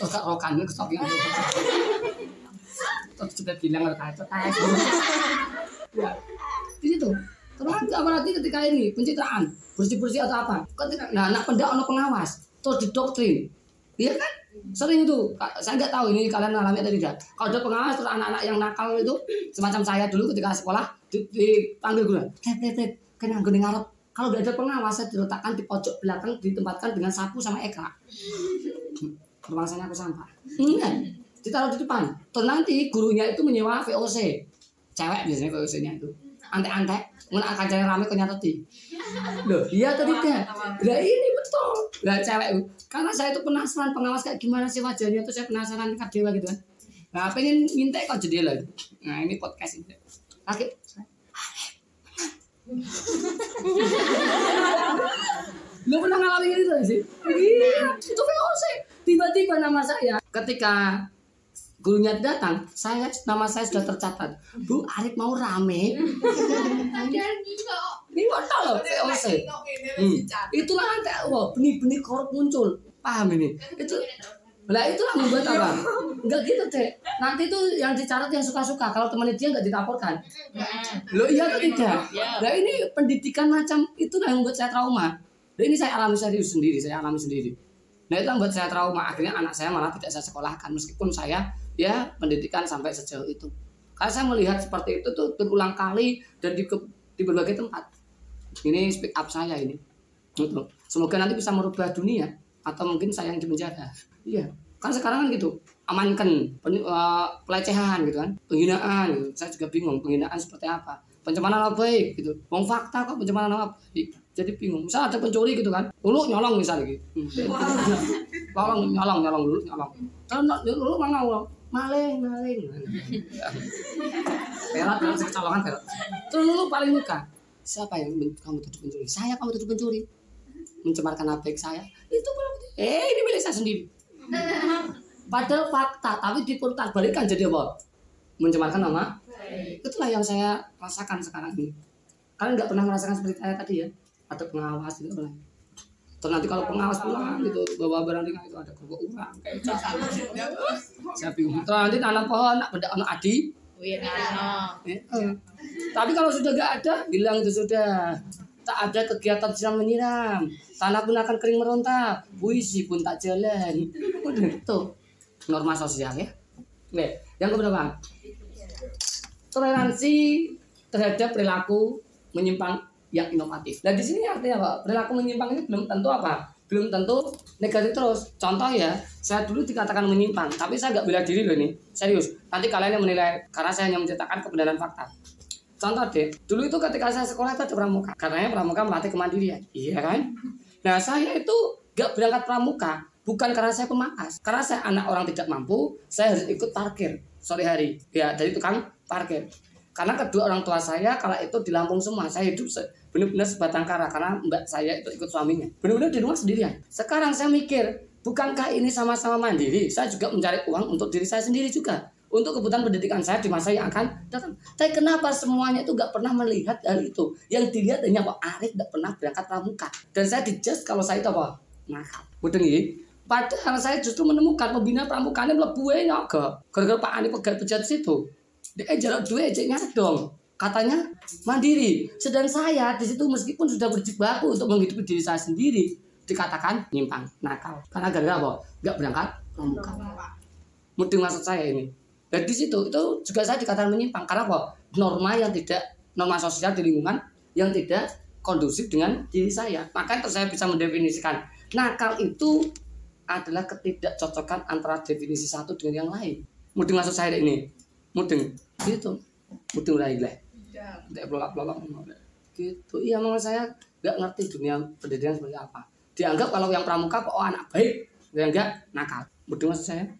terus kak rokan gue stalking terus sudah bilang ke kaca ya di situ. Terus apalagi ketika ini? Pencitraan. Bersih bersih atau apa? Ketika nah anak pendak ono pengawas. Terus didoktrin. Iya kan? Sering itu. Saya nggak tahu ini kalian alami atau tidak. Kalau ada pengawas terus anak-anak yang nakal itu semacam saya dulu ketika sekolah di- dipanggil guru hei hei hei kena gue ngarep kalau nggak ada pengawas saya diletakkan di pojok belakang ditempatkan dengan sapu sama eka. Permasalahannya aku sampah enggak ditaruh di depan. Terus nanti gurunya itu menyewa VOC cewek biasanya VOC nya itu. Antek-antek. Mungkin akan cari rame ke nyateti loh iya atau tidak? lah ini betul. Lah cewek karena saya itu penasaran pengawas kayak gimana sih wajahnya tuh saya penasaran kan dewa gitu kan. Nah pengen minta kok jadi lah. Nah ini podcast ini. Kaki Lu pernah ngalamin itu sih? Iya, itu VOC. Tiba-tiba nama saya ketika gurunya datang, saya nama saya sudah tercatat. Bu, Arif mau rame. Ini kok loh VOC. Itulah nanti wah benih-benih korup muncul. paham ini itu lah itulah membuat apa? Enggak gitu deh nanti tuh yang dicatat yang suka-suka kalau temannya dia nggak dilaporkan. Lo iya atau tidak? Nah ini pendidikan macam itu yang membuat saya trauma. Nah ini saya alami serius sendiri saya alami sendiri. Nah itu yang membuat saya trauma. Akhirnya anak saya malah tidak saya sekolahkan meskipun saya ya pendidikan sampai sejauh itu. Karena saya melihat seperti itu tuh berulang kali dan di, di berbagai tempat. Ini speak up saya ini. Gitu. semoga nanti bisa merubah dunia atau mungkin saya yang di penjara. Iya. Kan sekarang kan gitu amankan pen- eh, pelecehan gitu kan penghinaan gitu. saya juga bingung penghinaan seperti apa? Pencemaran nama baik gitu. Wong fakta kok pencemaran nama baik jadi bingung. Misal ada pencuri gitu kan dulu nyolong misalnya gitu nyolong nyolong nyolong dulu nyolong. Kalau dulu mana nyolong maling maling. Perat perat kecolongan perat terus dulu paling muka siapa yang kamu tuduh pencuri? Saya kamu tuduh pencuri mencemarkan nama baik saya. Itu belum eh ini milik saya sendiri. Padahal fakta tapi diputar balikan jadi apa? Mencemarkan nama. Itulah yang saya rasakan sekarang ini. Kalian nggak pernah merasakan seperti saya tadi ya? Ada pengawas gitu pernah terus nanti kalau pengawas pulang gitu bawa barang ringan itu ada kerupuk urang kayak saya bingung terus nanti tanam pohon nak benda anak adi. Wih, Narno. Eh, eh. Tapi kalau sudah nggak ada, bilang itu sudah. Tak ada kegiatan siram menyiram. Tanah pun akan kering meronta. Puisi pun tak jalan. Itu. Norma sosial ya. Oke, yang keberapa? Toleransi terhadap perilaku menyimpang yang inovatif. Nah di sini artinya apa? Perilaku menyimpang ini belum tentu apa? Belum tentu negatif terus. Contoh ya, saya dulu dikatakan menyimpang, tapi saya nggak bela diri loh nih. Serius. Nanti kalian yang menilai karena saya hanya menceritakan kebenaran fakta. Contoh deh, dulu itu ketika saya sekolah itu ada pramuka. Karena pramuka melatih kemandirian. Iya kan? Nah saya itu gak berangkat pramuka bukan karena saya pemakas. Karena saya anak orang tidak mampu, saya harus ikut parkir sore hari. Ya dari tukang parkir. Karena kedua orang tua saya kala itu di Lampung semua. Saya hidup se- benar-benar sebatang kara karena mbak saya itu ikut suaminya. Benar-benar di rumah sendirian. Sekarang saya mikir, bukankah ini sama-sama mandiri? Saya juga mencari uang untuk diri saya sendiri juga. Untuk kebutuhan pendidikan saya di masa yang akan datang. Tapi kenapa semuanya itu gak pernah melihat hal itu? Yang dilihat hanya Pak Arif gak pernah berangkat pramuka. Dan saya dijudge kalau saya itu apa? Nakal. Udah. Padahal saya justru menemukan pembina pramukanya mlebu e nyoga. Gara-gara Pak Arif pegat pejabat situ. Dia jarak dua ejeknya dong. Katanya mandiri. Sedang saya di situ meskipun sudah berjibaku untuk menghidupi diri saya sendiri, dikatakan nyimpang, nakal. Karena gara-gara apa? Gak berangkat pramuka. Mudeng maksud saya ini. Dan di situ itu juga saya dikatakan menyimpang karena apa? Norma yang tidak norma sosial di lingkungan yang tidak kondusif dengan diri saya. Maka terus saya bisa mendefinisikan nakal itu adalah ketidakcocokan antara definisi satu dengan yang lain. Mudeng maksud saya ini. Mudeng. Gitu. Mudeng lah lah. Tidak pelolak-pelolak. Gitu. Iya memang saya nggak ngerti dunia pendidikan seperti apa. Dianggap kalau yang pramuka kok oh, anak baik, yang enggak nakal. Mudeng maksud saya.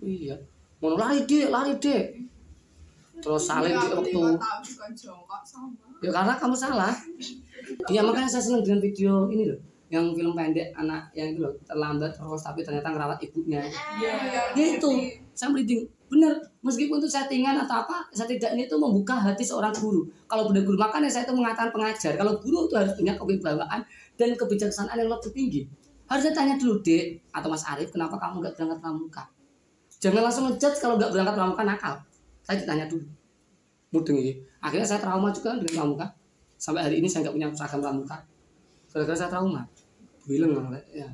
Iya. Mau lari dek, lari dek. Terus saling di waktu. Ya karena kamu salah. Iya makanya saya senang dengan video ini loh. Yang film pendek anak yang itu loh terlambat terus tapi ternyata ngerawat ibunya. Iya, iya. Gitu. Saya merinding. Benar. Meskipun itu settingan atau apa, setidaknya itu membuka hati seorang guru. Kalau benar guru makanya saya itu mengatakan pengajar. Kalau guru itu harus punya kewibawaan dan kebijaksanaan yang lebih tinggi. Harusnya tanya dulu dek atau Mas Arief kenapa kamu nggak berangkat pramuka? Jangan langsung ngejudge kalau nggak berangkat pramuka nakal. Saya ditanya dulu. Mudeng ini. Akhirnya saya trauma juga dengan pramuka. Sampai hari ini saya nggak punya seragam pramuka. Gara-gara saya trauma. Bilang ya.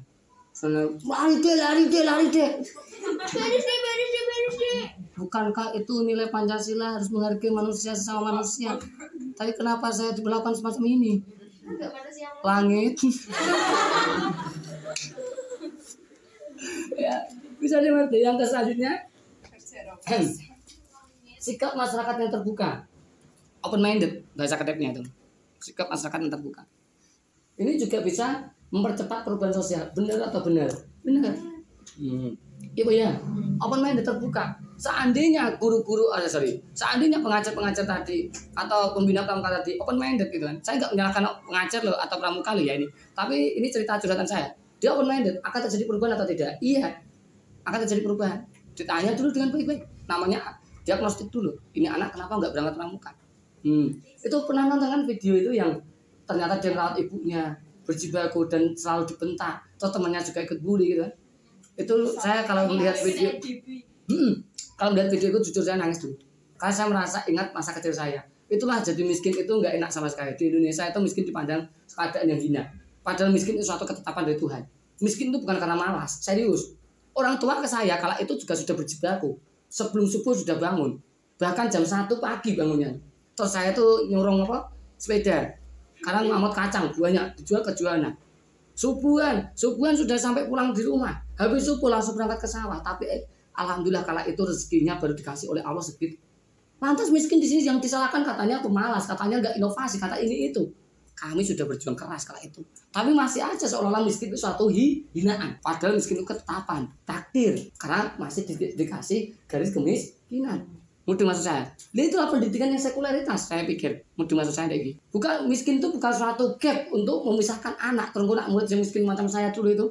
Sana, lari deh, lari deh, lari deh. Beres deh, beres deh, beres deh. Bukankah itu nilai Pancasila harus menghargai manusia sesama manusia? Tapi kenapa saya diperlakukan semacam ini? Langit. ya, bisa dimengerti. Yang selanjutnya, sikap masyarakat yang terbuka. Open minded bahasa kedepnya itu. Sikap masyarakat yang terbuka. Ini juga bisa mempercepat perubahan sosial. Benar atau benar? Benar. Hmm. Iya Bu, ya. Open minded terbuka. Seandainya guru-guru, ah, sorry, seandainya pengajar-pengajar tadi atau pembina pramuka tadi open minded gitu kan. Saya nggak menyalahkan pengajar loh atau pramuka loh ya ini. Tapi ini cerita curhatan saya. Dia open minded, akan terjadi perubahan atau tidak? Iya, akan terjadi perubahan. Ditanya dulu dengan baik-baik. Namanya diagnostik dulu. Ini anak kenapa nggak berangkat pramuka? Hmm. Itu pernah nonton kan video itu yang ternyata dia merawat ibunya. berjibaku dan selalu dibentak atau temannya juga ikut bully gitu kan itu saya kalau melihat video Hmm, kalau melihat video itu jujur saya nangis dulu karena saya merasa ingat masa kecil saya itulah jadi miskin itu nggak enak sama sekali di Indonesia itu miskin dipandang keadaan yang hina padahal miskin itu suatu ketetapan dari Tuhan miskin itu bukan karena malas serius orang tua ke saya kalau itu juga sudah berjibaku. Sebelum subuh sudah bangun. Bahkan jam satu pagi bangunnya. Terus saya tuh nyurung apa? Sepeda. Karena ngamot kacang banyak. Dijual ke jualan. Subuhan subuhan sudah sampai pulang di rumah. Habis subuh langsung berangkat ke sawah. Tapi eh, alhamdulillah kala itu rezekinya baru dikasih oleh Allah sedikit. Lantas miskin di sini yang disalahkan katanya pemalas katanya nggak inovasi kata ini itu kami sudah berjuang keras kala itu tapi masih aja seolah-olah miskin itu suatu hi- hinaan padahal miskin itu ketetapan takdir karena masih di- dikasih garis kemiskinan Mudah maksud saya. Nah, itulah pendidikan yang sekularitas saya pikir. Mudah maksud saya gitu. Bukan miskin itu bukan suatu gap untuk memisahkan anak. Terus nak murid yang miskin macam saya dulu itu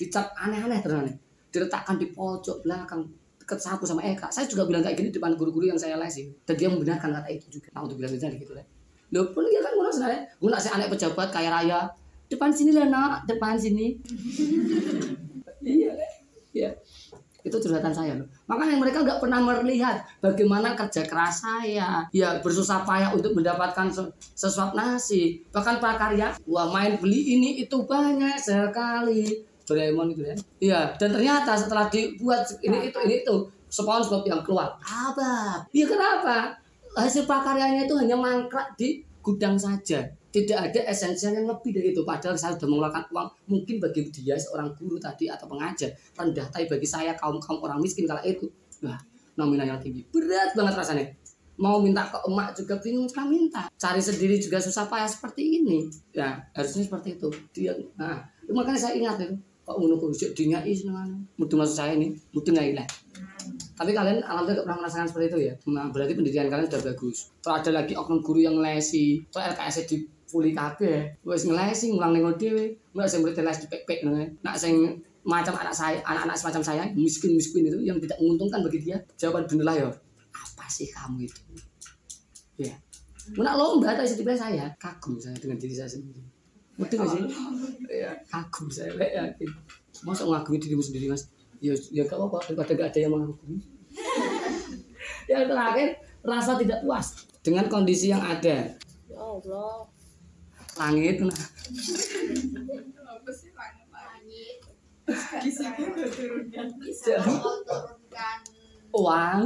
dicap aneh-aneh terus diletakkan di pojok belakang deket sapu sama Eka. Saya juga bilang kayak gini depan guru-guru yang saya lesi. Dan dia membenarkan kata itu juga. Nah untuk bilang gitu lah. Loh pun dia kan ngurus saya. Nak saya anak pejabat kaya raya. Depan sini lah nak, depan sini. iya kan? Iya. Itu curhatan saya loh. Makanya mereka nggak pernah melihat bagaimana kerja keras saya. Ya bersusah payah untuk mendapatkan se- sesuap nasi. Bahkan prakarya, wah main beli ini itu banyak sekali. Doraemon itu ya. Iya, dan ternyata setelah dibuat ini itu ini itu SpongeBob yang keluar. Apa? Iya kenapa? Hasil prakaryanya itu hanya mangkrak di gudang saja. Tidak ada esensial yang lebih dari itu. Padahal saya sudah mengeluarkan uang mungkin bagi dia seorang guru tadi atau pengajar rendah. Tapi bagi saya kaum kaum orang miskin kala itu, wah nominal yang tinggi. Berat banget rasanya. Mau minta ke emak juga bingung kan minta. Cari sendiri juga susah payah seperti ini. Ya harusnya seperti itu. Dia, nah makanya saya ingat itu. Kok ngono kok dinyai senengan. Mudah maksud saya ini, mudah nggak hilang. Tapi kalian alhamdulillah pernah merasakan seperti itu ya. Nah, berarti pendidikan kalian sudah bagus. Terus ada lagi oknum guru yang lesi. Terus LKS di pulih kabeh. Wis ngelesi ngulang ning dhewe. Mbak sing murid les dipek-pek. Nak sing macam anak saya, anak-anak semacam saya, miskin-miskin itu yang tidak menguntungkan bagi dia. Jawaban benerlah ya. Apa sih kamu itu? Ya. Nak lomba tak isi saya kagum saya dengan diri saya sendiri. Betul gak sih? Ya, kagum saya, saya yakin. Masa ngagumi dirimu sendiri mas? Ya, ya gak apa-apa, daripada gak ada yang mengagumi. yang terakhir, rasa tidak puas dengan kondisi yang ada. Ya Allah. Langit, nah, turunkan. uang,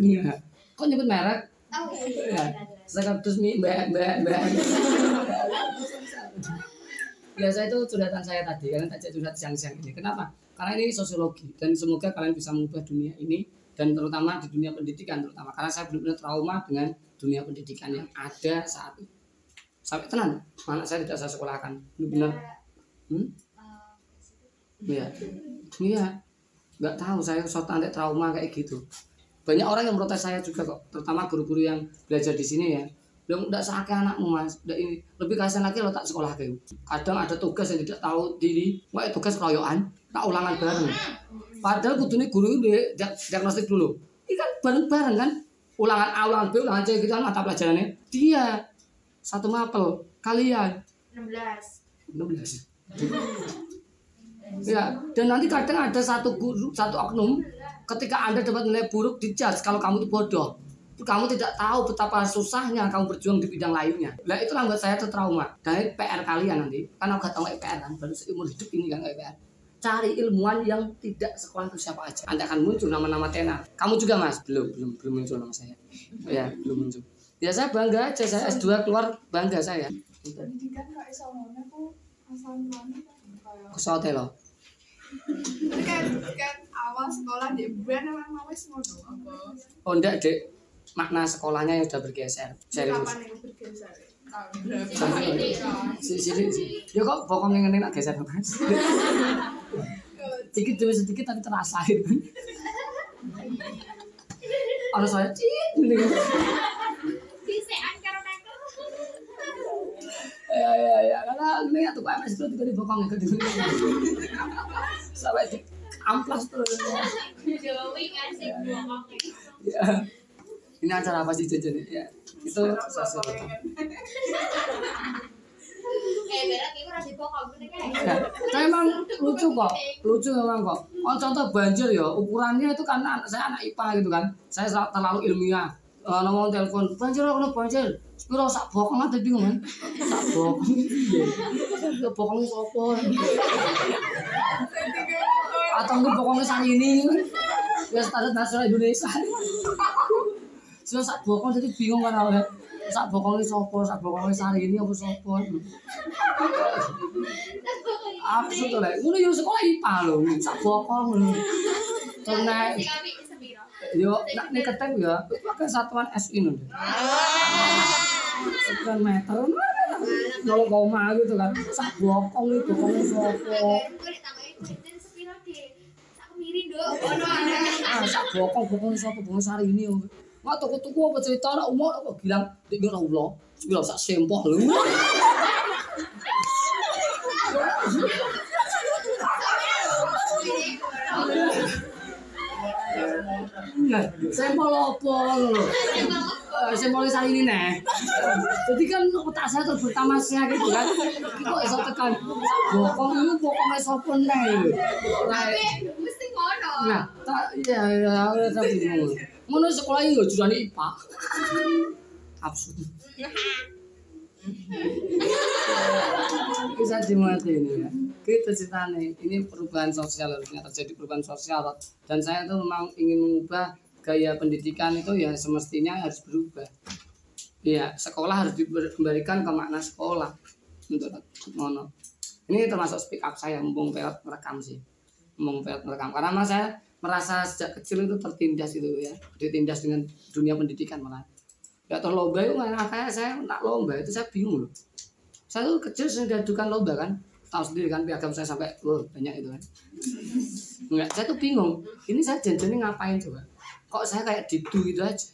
enggak. Kok nyebut merek? Oh Ya. Sekardus mie, mbak, mbak, mbak. Biasa itu curhatan saya tadi, kalian tak curhat siang-siang ini. Kenapa? Karena ini sosiologi dan semoga kalian bisa mengubah dunia ini dan terutama di dunia pendidikan terutama karena saya benar-benar trauma dengan dunia pendidikan yang ada saat ini. Sampai tenang, anak saya tidak saya sekolahkan. Benar-benar. Hmm? Iya. Iya. Nggak tahu saya suatu antek trauma kayak gitu. Banyak orang yang protes saya juga kok, terutama guru-guru yang belajar di sini ya. Belum tidak seakeh anakmu mas, Nggak ini lebih kasihan lagi lo tak sekolah kayak Kadang ada tugas yang tidak tahu diri, wah tugas keroyokan, tak ulangan bareng. Padahal kudunya guru dia- diagnostik dulu. Ini kan bareng-bareng kan, ulangan A, ulangan B, ulangan C gitu kan mata pelajarannya. Dia satu mapel, kalian. 16. 16 ya dan nanti kadang ada satu guru satu oknum ketika anda dapat nilai buruk dijudge kalau kamu itu bodoh kamu tidak tahu betapa susahnya kamu berjuang di bidang lainnya nah itulah buat saya itu trauma dari PR kalian nanti. Karena aku gak tahu PR kan. Baru seumur hidup ini kan PR cari ilmuwan yang tidak sekolah itu siapa aja. Anda akan muncul nama-nama tenar. Kamu juga mas? Belum belum belum muncul nama saya. Ya belum muncul. Ya saya bangga aja. Saya S2 keluar bangga saya. Pendidikan kok iso ngono ku? Asal ke loh. Kan kan awal sekolah di brand emang mau wis ngono. Apa? Oh enggak dek, makna sekolahnya yang udah bergeser. Serius. Kapan yang bergeser? Tahun berapa? Sampai- Si sini si. Ya kok pokok ngene nak geser mas. Sedikit demi sedikit tapi terasa gitu. Orang saya aku. Ya ya ya karena ini tuh Pak Mas itu tiga di bokong ya gitu. Sampai di amplas terus. Jowi ngasih ngomong. Ya. Ini acara apa sih jajan ya itu Eh, kae. Ya, tapi emang lucu kok. Lucu memang kok. Oh, contoh banjir ya ukurannya itu karena saya anak IPA gitu kan. Saya terlalu ilmiah. Uh, ngomong telepon banjir aku banjir. Spiro sak bokong ada bingung kan. Sak bokong. Ya bokongnya sopo atau mungkin bokongnya sari ini. Ya standar nasional Indonesia Cuma sak bokong jadi bingung kan awalnya sak bokongnya sopo sak bokongnya sari ini apa sopo absurd tuh lah ngono yo sekolah IPA lho sak bokong lho. Sing sepiro? yo nak nih ketep ya pakai satuan SI lho sekian meter. Nol koma gitu kan. Sak bokong itu. Ono ana. ah sak bokong bokongnya sopo bokong sari ini yo nggak tuku tuku apa cerita nak umur apa bilang di nggak ulo bilang sak sempoh lho sempol apa lho? Sempol sari ini nih. Jadi kan otak saya tuh bertamasya gitu kan. Kok iso tekan bokong ini bokongnya sopo nih. Nah, Mesti ngono. Nah, tak iya tak bingung. Ngono sekolah yo jurane IPA. Absurd. Bisa dimati ini ya. Kita ceritanya ini perubahan sosial harusnya terjadi perubahan sosial dan saya tuh memang ingin mengubah gaya pendidikan itu ya semestinya harus berubah. Iya, sekolah harus dikembalikan ke makna sekolah untuk ngono. Ini termasuk speak up saya mumpung peot merekam sih ngomong merekam karena saya merasa sejak kecil itu tertindas itu ya. Ditindas dengan dunia pendidikan malah. Ya toh lomba itu nggak kayak saya tak lomba itu saya bingung loh. Saya tuh kecil sering diadukan lomba kan. Tahu sendiri kan piagam saya sampai wah banyak itu kan. Enggak, saya tuh bingung. Ini saya janjinya ngapain coba? Kok saya kayak didu gitu aja?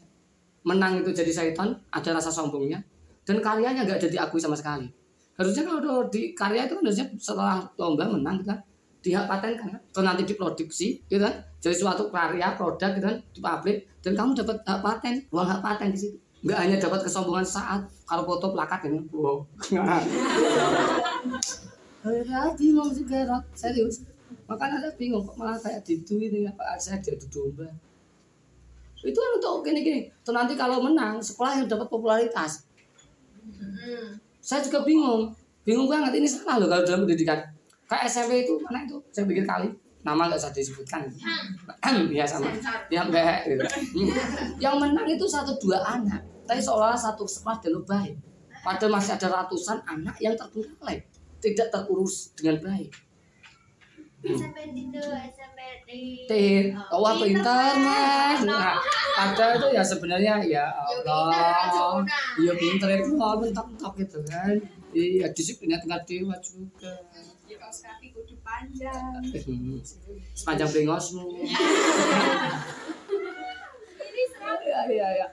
Menang itu jadi syaitan ada rasa sombongnya dan karyanya nggak jadi diakui sama sekali. Harusnya kalau di karya itu kan harusnya setelah lomba menang gitu kan dihak patenkan kan? Atau nanti diproduksi gitu kan? Jadi suatu karya produk gitu kan? Di pabrik dan kamu dapat hak paten uang hak paten di situ. Nggak hanya dapat kesombongan saat kalau foto plakat ini wow. Akhirnya bingung juga Rod. serius. Makanya saya bingung kok malah kayak didu ini apa saya diadu domba? Itu kan untuk gini-gini tuh nanti kalau menang sekolah yang dapat popularitas. Saya juga bingung. Bingung banget ini salah loh kalau dalam pendidikan kayak SMP itu mana itu? Saya pikir kali. Nama nggak usah disebutkan. Ya sama. Yang enggak gitu. Hmm. yang menang itu satu dua anak tapi seolah satu sekolah dan baik padahal masih ada ratusan anak yang terbengkalai tidak terurus dengan baik. Tindo, SMP di Tit, oh apa internet. Nah, padahal itu ya sebenarnya ya Allah. iya pinter itu mau mentok-mentok gitu kan. Iya disiplinnya tingkat dewa juga. Ya kaos kaki kudu panjang. Hmm. sepanjang brengosmu iya iya iya.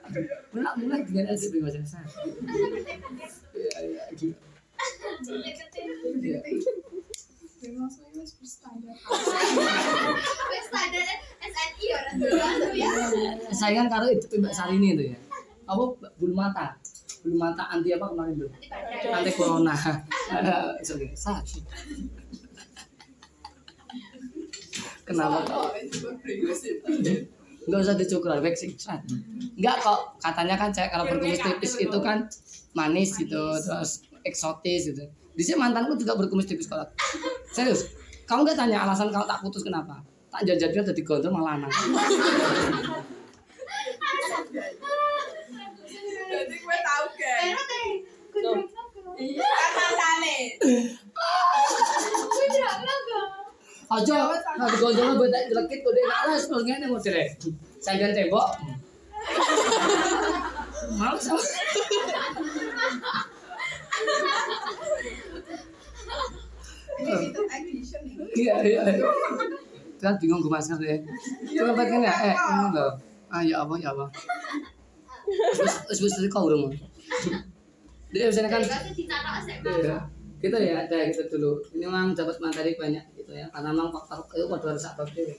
Mulai mulai dengan aja brengosnya saya iya iya. Gitu Iya. Bengos saya wis berstandar. SNI orang tuh ya. saya kan karo itu Mbak Sarini itu ya. Apa bulu mata? Bulu mata anti apa kemarin tuh anti corona. Sorry sakit kenapa? Nggak usah dicukur waxing Sat. nggak kok. Katanya kan cewek kalau berkumis tipis itu kan manis gitu terus eksotis gitu. Di sini mantanku juga berkumis tipis kok serius? Kamu nggak tanya alasan kalau tak putus kenapa? Tak jajan jadi gondrong malah anak. Jadi gue tahu kan. Lagu. Iya, kan. Kudrak lagu. Aja nggak digondrong buat tak jelekit udah enak lah sebelumnya ini modelnya saya tembok. Mau sama iya iya iya. kan bingung gue masker deh. Coba pakai ya eh ini loh. Ah ya apa ya apa terus terus terus kau dong dia misalnya kan Kan Iya. gitu ya ada gitu dulu. Ini memang dapat materi banyak gitu ya. Karena memang faktor itu pada deh